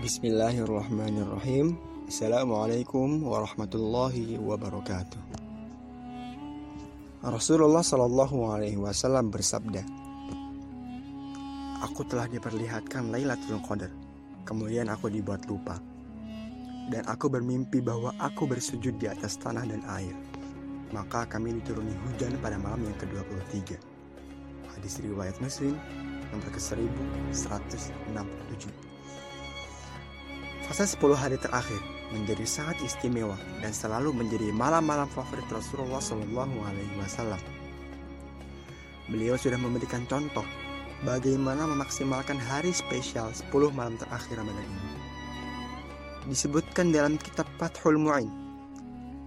Bismillahirrahmanirrahim. Assalamualaikum warahmatullahi wabarakatuh. Rasulullah Shallallahu Alaihi Wasallam bersabda Aku telah diperlihatkan Lailatul Qadar. Kemudian aku dibuat lupa. Dan aku bermimpi bahwa aku bersujud di atas tanah dan air. Maka kami dituruni hujan pada malam yang ke-23 Hadis riwayat Muslim nomor ke-1167 Fase 10 hari terakhir menjadi sangat istimewa dan selalu menjadi malam-malam favorit Rasulullah Shallallahu Alaihi Wasallam. Beliau sudah memberikan contoh bagaimana memaksimalkan hari spesial 10 malam terakhir Ramadan ini. Disebutkan dalam kitab Fathul Mu'in,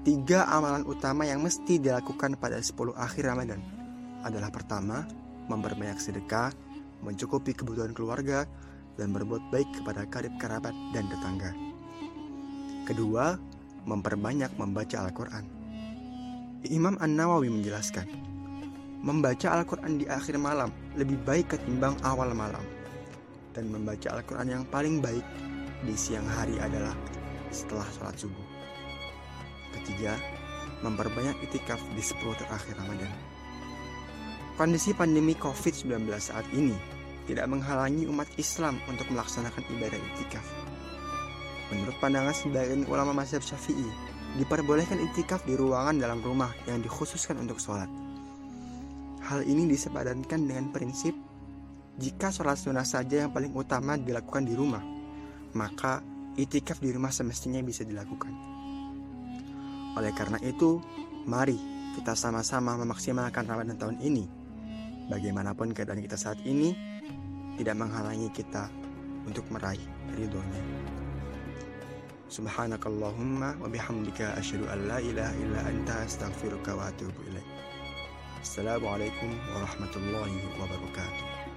tiga amalan utama yang mesti dilakukan pada 10 akhir Ramadan adalah pertama, memperbanyak sedekah, mencukupi kebutuhan keluarga, dan berbuat baik kepada karib kerabat dan tetangga. Kedua, memperbanyak membaca Al-Quran. Imam An-Nawawi menjelaskan, membaca Al-Quran di akhir malam lebih baik ketimbang awal malam. Dan membaca Al-Quran yang paling baik di siang hari adalah setelah sholat subuh. Ketiga, memperbanyak itikaf di 10 terakhir Ramadan. Kondisi pandemi COVID-19 saat ini tidak menghalangi umat Islam untuk melaksanakan ibadah itikaf. Menurut pandangan sebagian ulama mazhab Syafi'i, diperbolehkan itikaf di ruangan dalam rumah yang dikhususkan untuk sholat. Hal ini disepadankan dengan prinsip jika sholat sunnah saja yang paling utama dilakukan di rumah, maka itikaf di rumah semestinya bisa dilakukan. Oleh karena itu, mari kita sama-sama memaksimalkan Ramadan tahun ini. Bagaimanapun keadaan kita saat ini, tidak menghalangi kita untuk meraih ridhonya. Subhanakallahumma wa bihamdika asyhadu an la ilaha illa anta astaghfiruka wa atubu ilaik. Assalamualaikum warahmatullahi wabarakatuh.